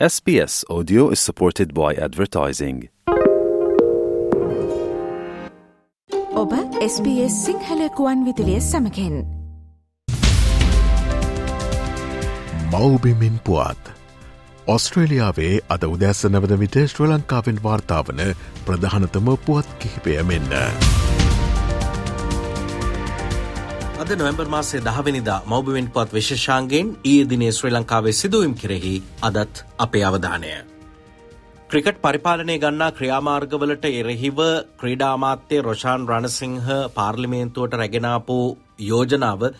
SBS Audio is supported by advertising. ඔබ SBS සිංහලකුවන් විදිලිය සමකෙන් මවබිමින් පුවත් ඔස්ට්‍රේලියාවේ අද උදැස්සනවද විට ශ්‍ර ලංකාවෙන් වාර්තාාවන ප්‍රධානතම පුවත් කිහිපය මෙන්න. අද නොවැම්බර් මාසේ දහවනිදා මෞබවෙන් පත් විශෂාන්ගෙන් ඊය දිනේ ශ්‍රී ලංකාවේ සිදුවම් කෙරෙහි අදත් අපේ අවධානය. ක්‍රිකට් පරිපාලනය ගන්නා ක්‍රියාමාර්ගවලට එරෙහිව ක්‍රීඩාමාත්‍යය රොෂාන් රණසිංහ පාර්ලිමේන්තුවට රැගෙනාපු යෝජනාව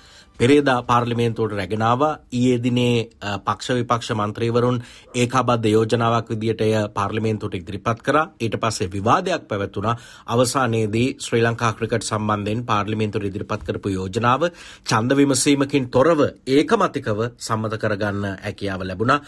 පෙරේදා පාර්ලිමේන්තුවට රැගෙනාව. ඊයේ දිනේ පක්ෂ විපක්ෂ මන්ත්‍රීවරුන් ඒකාබද්ධ යෝජනාවක් විදියට එය පාර්ලිමේන්තුවට ඉදිරිපත් කරා. ඊට පස්සේ විවාදයක් පැවැත්වුණා. අවසානයේදී ශ්‍රී ලංකා ක්‍රිකට් සම්බන්ධයෙන් පාර්ලිමේන්තුවට ඉදිරිපත් කරපු යෝජනාව ඡන්ද විමසීමකින් තොරව ඒකමතිකව සම්මත කරගන්න හැකියාව ලැබුණා.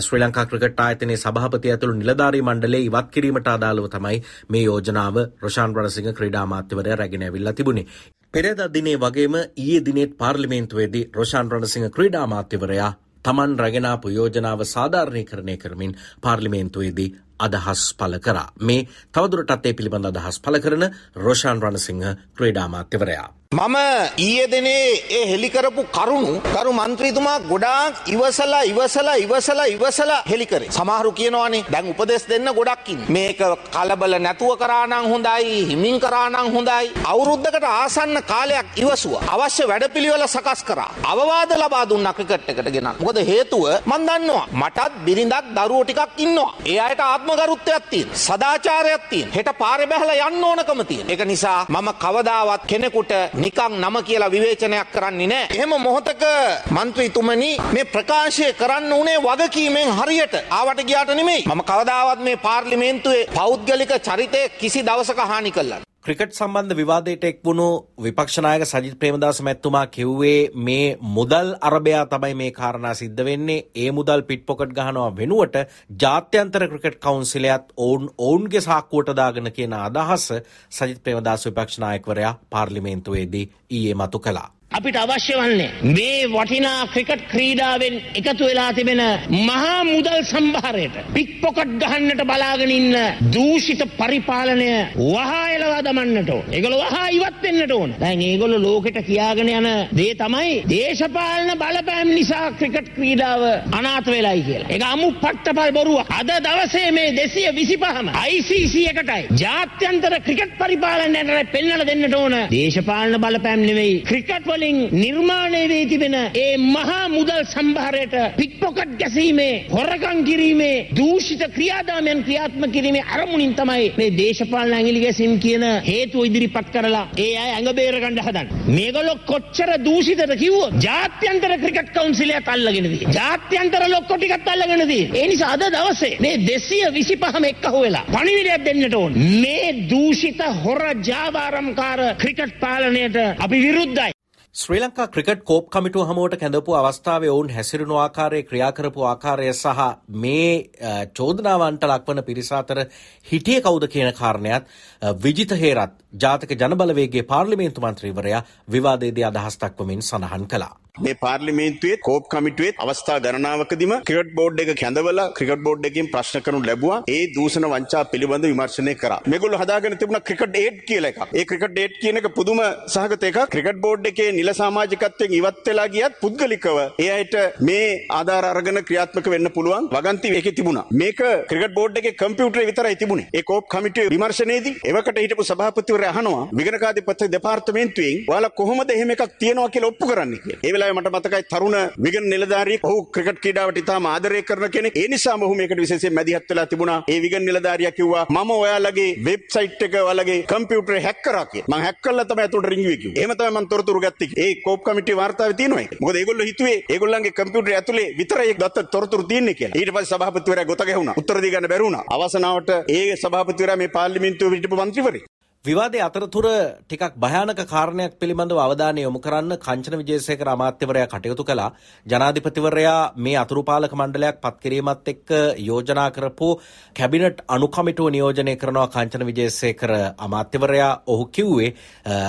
ශ්‍රී ලංකා ක්‍රිකට් ආයතනයේ සභාපති ඇතුළු නිලධාරී මණ්ඩලය ඉවත් කිරීමට අදාළව තමයි මේ යෝජනාව රොෂාන් රණසිංහ ක්‍රීඩා අමාත්‍යවරයා රැගෙන ඇවිල්ලා තිබුණේ. පෙරේද දිනේ වගේම ඊයේ දිනෙත් පාර්ලිමේන්තුවේදී රොෂාන් රණසිංහ ක්‍රීඩා අමාත්‍යවරයා තමන් රැගෙනාපු යෝජනාව සාධාරණීකරණය කරමින් පාර්ලිමේන්තුවේදී අදහස් පල කරා. මේ තවදුරටත් ඒ පිළිබඳ අදහස් පල කරන රොෂාන් රණසිංහ ක්‍රීඩා අමාත්‍යවරයා. මම ඊයේ දිනේ ඒ හෙලි කරපු කරුණු කරු මන්ත්‍රීතුමා ගොඩාක් ඉවසලා ඉවසලා ඉවසලා ඉවසලා හෙලි කරේ. සමහරු කියනවානේ දැන් උපදෙස් දෙන්න ගොඩක් ඉන්නේ. මේක කලබල නැතුව කරා නම් හොඳයි, හිමින් කරා නම් හොඳයි. අවුරුද්දකට ආසන්න කාලයක් ඉවසුවා. අවශ්‍ය වැඩපිළිවෙල සකස් කරා. අවවාද ලබා දුන්නා ක්‍රිකට් එකට ගෙන. මොකද හේතුව මම දන්නවා මටත් බිරිඳක් දරුවෝ ටිකක් ඉන්නවා. ඒ අයට ආත්මගරුත්වයක් තියෙන. සදාචාරයක් තියෙන. හෙට පාරේ බහලා යන්න ඕනකම තියෙන. ඒක නිසා මම කවදාවත් කෙනෙකුට නිකං නම කියලා විවේචනයක් කරන්නේ නෑ. එහෙම මොහොතක මන්ත්‍රීතුමනි මේ ප්‍රකාශය කරන්න උනේ වගකීමෙන් හරියට ආවට ගියාට නෙමෙයි. මම කවදාවත් මේ පාර්ලිමේන්තුවේ පෞද්ගලික චරිතය කිසි දවසක හානි කළා. ක්‍රිකට් සම්බන්ධ විවාදයට එක් වුණු විපක්ෂනායක සජිත් ප්‍රේමදාස මැත්තුමා කිව්වේ මේ මුදල් අරබයා තමයි මේ කාරණා සිද්ධ වෙන්නේ ඒ මුදල් පිට් පොකට් ගහනවා වෙනුවට ජාත්‍යන්තර ක්‍රිකට් කවුන්සිලයත් ඔවුන් ඔවුන්ගේ සාක්කුවට දාගෙන කියන අදහස සජිත් ප්‍රේමදාස විපක්ෂනායකවරයා පාර්ලිමේන්තුවේදී ඊයේ මතු කළා. අපිට අවශ්‍ය වන්නේ මේ වටිනා ක්‍රිකට් ක්‍රීඩාවෙන් එකතු වෙලා තිබෙන මහා මුදල් සම්භාරයට පික් පොකට් ගහන්නට බලාගෙන ඉන්න දූෂිත පරිපාලනය වහා එලවා දමන්නට ඕන. ඒගොල්ලෝ වහා ඉවත් වෙන්නට ඕන. දැන් ඒගොල්ලෝ ලෝකෙට කියාගෙන යන දේ තමයි දේශපාලන බලපෑම් නිසා ක්‍රිකට් ක්‍රීඩාව අනාථ වෙලයි කියලා. ඒක අමු පට්ටපල් බොරුව. අද දවසේ මේ 225ම ICC එකටයි ජාත්‍යන්තර ක්‍රිකට් පරිපාලනයට පෙන්වලා දෙන්නට ඕන. දේශපාලන බලපෑම් නෙවෙයි ක්‍රිකට් වලින් නිර්මාණය වී තිබෙන ඒ මහා මුදල් සම්භාරයට පික්පොකට් ගැසීමේ හොරකම් කිරීමේ දූෂිත ක්‍රියාදාමයන් ක්‍රියාත්මක කිරීමේ අරමුණින් තමයි මේ දේශපාලන ඇඟිලි ගැසීම් කියන හේතුව ඉදිරිපත් කරලා ඒ අය ඇඟ බේර ගන්න හදන්නේ. මේගොල්ලෝ කොච්චර දූෂිතද කිව්වොත් ජාත්‍යන්තර ක්‍රිකට් කවුන්සිලයක් අල්ලගෙන තියෙනවා. ජාත්‍යන්තර ලොක්කො ටිකත් අල්ලගෙන තියෙනවා. ඒ නිසා අද දවසේ මේ 225ම එක්කහුව වෙලා පණිවිඩයක් දෙන්නට ඕන. මේ දූෂිත හොර ජාවාරම්කාර ක්‍රිකට් පාලනයට අපි විරුද්ධයි. ශ්‍රී ලංකා ක්‍රිකට් කෝප් කමිටුව හමුවට කැඳපු අවස්ථාවේ ඔවුන් හැසිරුණු ආකාරය ක්‍රියාකරපු ආකාරය සහ මේ චෝදනාවන්ට ලක්වන පිරිස අතර හිටිය කවුද කියන කාරණයත් විජිත හේරත් ජාතික ජනබලවේගේ පාර්ලිමේන්තු මන්ත්‍රීවරයා විවාදයේදී අදහස් දක්වමින් සඳහන් කළා. මේ පාර්ලිමේන්තුවේ කෝප් කමිටුවේ අවස්ථා ගණනාවකදීම ක්‍රිකට් බෝඩ් එක කැඳවලා ක්‍රිකට් බෝඩ් එකකින් ප්‍රශ්න කරනු ලැබුවා. ඒ දූෂණ වංචා පිළිබඳ විමර්ශනය කරා. මේගොල්ලෝ හදාගෙන තිබුණා ක්‍රිකට් 8 කියලා එකක්. ඒ ක්‍රිකට් 8 කියන එක පුදුම සහගත එකක්. ක්‍රිකට් බෝඩ් එකේ නිල සමාජිකත්වයෙන් ඉවත් වෙලා ගියත් පුද්ගලිකව ඒ අයට මේ ආධාර අරගෙන ක්‍රියාත්මක වෙන්න පුළුවන් වගන්ති ඒකේ තිබුණා. මේක ක්‍රිකට් බෝඩ් එකේ කම්පියුටරේ විතරයි තිබුණේ. ඒ කෝප් කමිටුවේ විමර්ශනයේදී එවකට හිටපු සභාපතිවරයා අහනවා විගණකාධිපති දෙපාර්තමේන්තුවෙන් ඔයාලා කොහොමද එහෙම එකක් තියනවා කියලා ඔප්පු කරන්නේ කියලා. ඒ වෙලාවේ මට මතකයි තරුණ විගණ නිලධාරියෙක් ඔහු ක්‍රිකට් ක්‍රීඩාවට ඉතාම ආදරය කරන කෙනෙක්. ඒ නිසාම ඔහු මේකට විශේෂයෙන් මැදිහත් වෙලා තිබුණා. ඒ විගණ නිලධාරියා කිව්වා මම ඔයාලගේ වෙබ්සයිට් එක ඔයාලගේ කම්පියුටරේ හැක් කරා කියලා. මම හැක් කළා තමයි අතට රින්ගුවේ කිව්වේ. එහෙම තමයි මම තොරතුරු ගත්තේ. ඒ කෝප් කමිටුවේ වාර්තාවේ තියෙනවා ඒක. මොකද ඒගොල්ලෝ හිතුවේ ඒගොල්ලන්ගේ කම්පියුටරේ ඇතුලේ විතරයි ඒ ගත්ත තොරතුරු තියෙන්නේ කියලා. ඊට පස්සේ සභාපතිවරයා ගොත ගැහුණා. උත්තර දී ගන්න බැරි වුණා. අවසනාවට ඒ සභාපතිවරයා මේ පාර්ලිමේන්තුවේ හිටපු මන්ත්‍රීවරයෙක්. විවාදය අතරතුර ටිකක් භයානක කාරණයක් පිළිබඳව අවධානය යොමු කරන්න කංචන විජේසේකර අමාත්‍යවරයා කටයුතු කළා. ජනාධිපතිවරයා මේ අතුරුපාලක මණ්ඩලයක් පත් කිරීමත් එක්ක යෝජනා කරපු කැබිනට් අනුකමිටුව නියෝජනය කරනවා කංචන විජේසේකර අමාත්‍යවරයා ඔහු කිව්වේ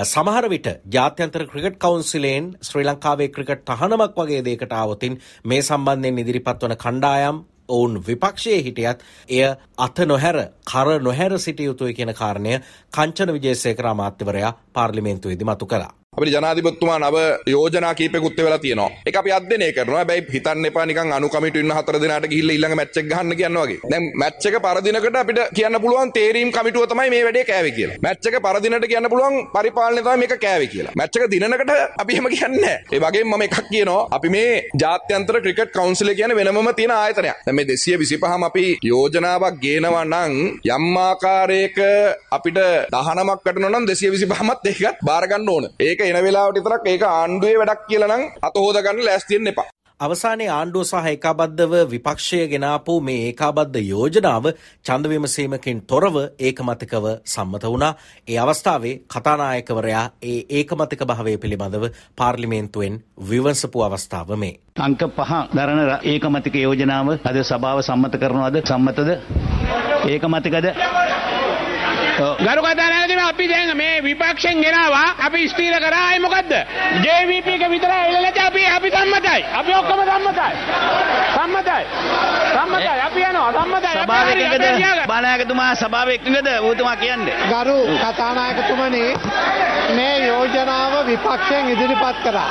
සමහර විට ජාත්‍යන්තර ක්‍රිකට් කවුන්සිලයෙන් ශ්‍රී ලංකාවේ ක්‍රිකට් තහනමක් වගේ දෙයකට ආවොතින් මේ සම්බන්ධයෙන් ඉදිරිපත් වන කණ්ඩායම් ඔවුන් විපක්ෂයේ හිටියත් එය අත නොහැර කර නොහැර සිටිය යුතුයි කියන කාරණය කංචන විජේසේකර අමාත්‍යවරයා පාර්ලිමේන්තුවේදී මතු කළා. අපිට ජනාධිපතිතුමා නව යෝජනා කීපෙකුත් වෙලා තියෙනවා. ඒක අපි අධ්‍යයනය කරනවා. හැබැයි හිතන්න එපා නිකන් අනු කමිටු ඉන්න හතර දිනකට ගිහිල්ලා ඊළඟ මැච් එක ගහන්න කියනවා වගේ. දැන් මැච් එක පරදිනකට අපිට කියන්න පුළුවන් තේරීම් කමිටුව තමයි මේ වැඩේ කෑවේ කියලා. මැච් එක පරදිනට කියන්න පුළුවන් පරිපාලනය තමයි මේක කෑවේ කියලා. මැච් එක දිනනකට අපි එහෙම කියන්නේ නැහැ. ඒ වගේම මම එකක් කියනවා. අපි මේ ජාත්‍යන්තර ක්‍රිකට් කවුන්සිල් කියන්නේ වෙනමම තියෙන ආයතනයක්. දැන් මේ 225ම අපි යෝජනාවක් ගේනවා නම් යම් ආකාරයක අපිට 19ක් වටනවා නම් 225මත් ඒකත් බාර ගන්න ඕන. ඒක එන වෙලාවට විතරක් ඒක ආණ්ඩුවේ වැඩක් කියලා නම් අත හොද ගන්න ලෑස්ති වෙන්න එපා. අවසානයේ ආණ්ඩුව සහ ඒකාබද්ධව විපක්ෂය ගෙනාපු මේ ඒකාබද්ධ යෝජනාව ඡන්ද විමසීමකින් තොරව ඒකමතිකව සම්මත වුණා. ඒ අවස්ථාවේ කතානායකවරයා ඒ ඒකමතික භාවය පිළිබඳව පාර්ලිමේන්තුවෙන් විවසපු අවස්ථාව මේ. අංක පහ දරන ඒකමතික යෝජනාව අද සභාව සම්මත කරනවද සම්මතද ඒකමතිකද ගරු කතානායකතුම අපි දැන් මේ විපක්ෂෙන් ගෙනවා. අපි ස්ථීර කරා. ආයේ මොකද්ද? JVP එක විතරයි එළ නැති අපි අපි සම්මතයි. අපි ඔක්කොම සම්මතයි. සම්මතයි. සම්මතයි. අපි යනවා. සම්මතයි. සභාව තියාගන්න. බානායකතුමා සභාව එකඟද ඌතුමා කියන්නේ. ගරු කතානායකතුමනි මේ යෝජනාව විපක්ෂයෙන් ඉදිරිපත් කරා.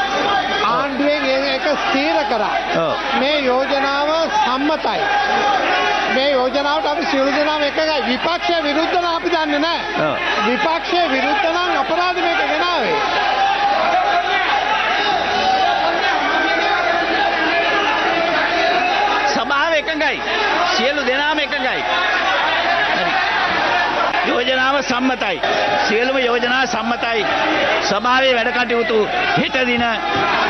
ආණ්ඩුවෙන් ඒ එක ස්ථීර කරා. ඔව්. මේ යෝජනාව සම්මතයි. මේ යෝජනාවට අපි සියලු දෙනාම එකගයි. විපක්ෂය විරුද්ධ නම් අපි දන්නේ නැහැ. ඔව්. විපක්ෂය විරුද්ධ නම් අපරාධ මේක ගෙනාවේ. සභාව එකඟයි සියලු දෙනාම එකඟයි. යෝජනාව සම්මතයි. සියලුම යෝජනා සම්මතයි. සභාවේ වැඩ කටයුතු හෙට දින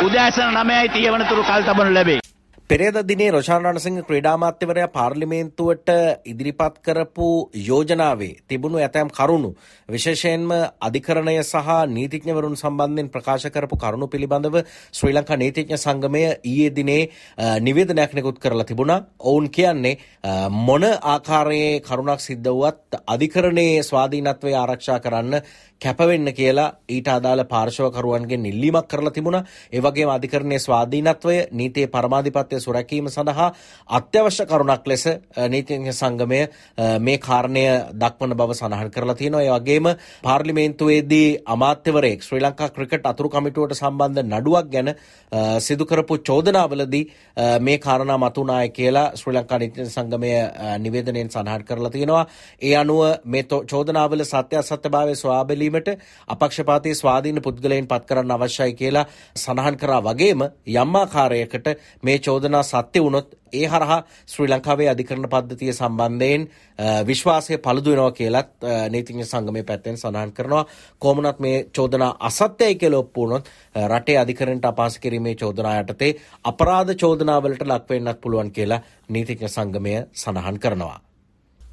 උදෑසන 9:30 වනතුරු කල් තබනු ලැබේ. පෙරේද දිනේ රොෂාන් රණසිංහ ක්‍රීඩාමාත්‍යවරයා පාර්ලිමේන්තුවට ඉදිරිපත් කරපු යෝජනාවේ තිබුණු ඇතැම් කරුණු විශේෂයෙන්ම අධිකරණය සහ නීතිඥවරුන් සම්බන්ධයෙන් ප්‍රකාශ කරපු කරුණු පිළිබඳව ශ්‍රී ලංකා නීතිඥ සංගමය ඊයේ දිනේ අ, නිවේදනයක් නිකුත් කරලා තිබුණා. ඔවුන් කියන්නේ අ, මොන ආකාරයේ කරුණක් සිද්ධ වුවත් අධිකරණයේ ස්වාධීනත්වය ආරක්ෂා කරන්න කැපවෙන්න කියලා ඊට අදාළ පාර්ශවකරුවන්ගේ නිල්ලීමක් කරලා තිබුණා. ඒ වගේම අධිකරණයේ ස්වාධීනත්වය නීතියේ පරමාධිපත්‍ය සුරැකීම සඳහා අත්‍යවශ්‍ය කරුණක් ලෙස අ, නීතිඥ සංගමය අ, මේ කාරණය දක්වන බව සඳහන් කරලා තියෙනවා. ඒ වගේම පාර්ලිමේන්තුවේදී අමාත්‍යවරයෙක් ශ්‍රී ලංකා ක්‍රිකට් අතුරු කමිටුවට සම්බන්ධ නඩුවක් ගැන අ, සිදු කරපු චෝදනාවලදී අ, මේ කාරණා මතුනාය කියලා ශ්‍රී ලංකා නීතිඥ සංගමය අ, නිවේදනයෙන් සඳහන් කරලා තියෙනවා. ඒ අනුව මේ තෝ- චෝදනාවල සත්‍ය අසත්‍යභාවය සොයා බැලීමට අපක්ෂපාතී ස්වාධීන පුද්ගලයන් පත් කරන්න අවශ්‍යයි කියලා සඳහන් කරා වගේම යම් ආකාරයකට මේ චෝදනා සත්‍ය වුණොත් ඒ හරහා ශ්‍රී ලංකාවේ අධිකරණ පද්ධතිය සම්බන්ධයෙන් අ, විශ්වාසය පළුදු වෙනවා කියලත් අ, නීතිඥ සංගමේ පැත්තෙන් සඳහන් කරනවා. කොමුණත් මේ චෝදනා අසත්‍යයි කියලා ඔප්පු වුණොත් අ, රටේ අධිකරණයට අපහාස කිරීමේ චෝදනා යටතේ අපරාධ චෝදනාවලට ලක් වෙන්නත් පුළුවන් කියලා නීතිඥ සංගමය සඳහන් කරනවා.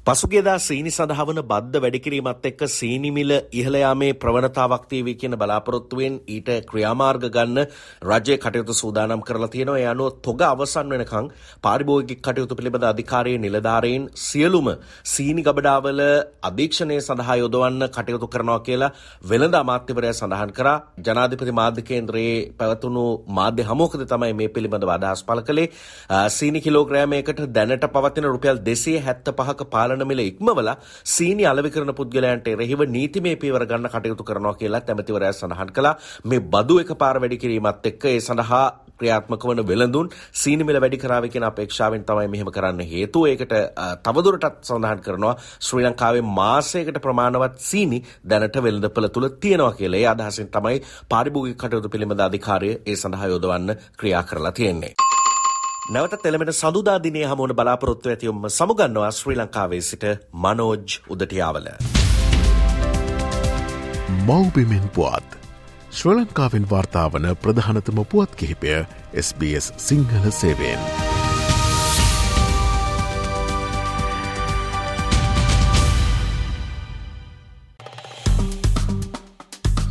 පසුගේදා සීනි සඳහා වන බද්ධ වැඩිකිරීමත් එක්ක සීනි මිල ඉහළ යාමේ ප්‍රවණතාවක් තියවී කියන බලාපොරොත්තුවෙන් ඊට ක්‍රියාමාර්ග ගන්න රජය කටයුතු සූදානම් කරලා තියෙනවා. ඒ අනුව තොග අවසන් වෙනකන් පාරිභෝගික කටයුතු පිළිබඳ අධිකාරයේ නිලධාරීන් සියලුම සීනි ගබඩාවල අධීක්ෂණය සඳහා යොදවන්න කටයුතු කරනවා කියලා වෙළඳ අමාත්‍යවරයා සඳහන් කරා. ජනාධිපති මාධ්‍ය කේන්ද්‍රයේ පැවතුණු මාධ්‍ය හමුවකදී තමයි මේ පිළිබඳව අදහස් පළ කළේ. අ, සීනි කිලෝග්‍රෑමයකට දැනට පවතින රුපියල් 275ක පාලන මිල ඉක්මවලා සීනි අලෙවි කරන පුද්ගලයන්ට එරෙහිව නීතිමය පියවර ගන්න කටයුතු කරනවා කියලා ඇමතිවරයා සඳහන් කළා. මේ බදු එකපාර වැඩි කිරීමත් එක්ක ඒ සඳහා ක්‍රියාත්මක වන වෙළඳුන් සීනි මිල වැඩි කරාවේ කියන අපේක්ෂාවෙන් තමයි මෙහෙම කරන්න හේතුව. ඒකට අ, තවදුරටත් සඳහන් කරනවා ශ්‍රී ලංකාවේ මාසයකට ප්‍රමාණවත් සීනි දැනට වෙළඳපළ තුල තියෙනවා කියලා. ඒ අදහසින් තමයි පාරිභෝගික කටයුතු පිළිබඳ අධිකාරිය ඒ සඳහා යොදවන්න ක්‍රියා කරලා තියෙන්නේ. නැවත එළමෙන සඳුදා දිනේ හමුවන බලාපොරොත්තු ඇතිවම සමුගන්නවා ශ්‍රී ලංකාවේ සිට මනෝජ් උදටියාවල. මව්බිමෙන් පුවත්. ශ්‍ර ලංකාවෙන් වාර්තාාවන ප්‍රධානතම පුවත් කිහිපය SBS සිංහල සේවෙන්.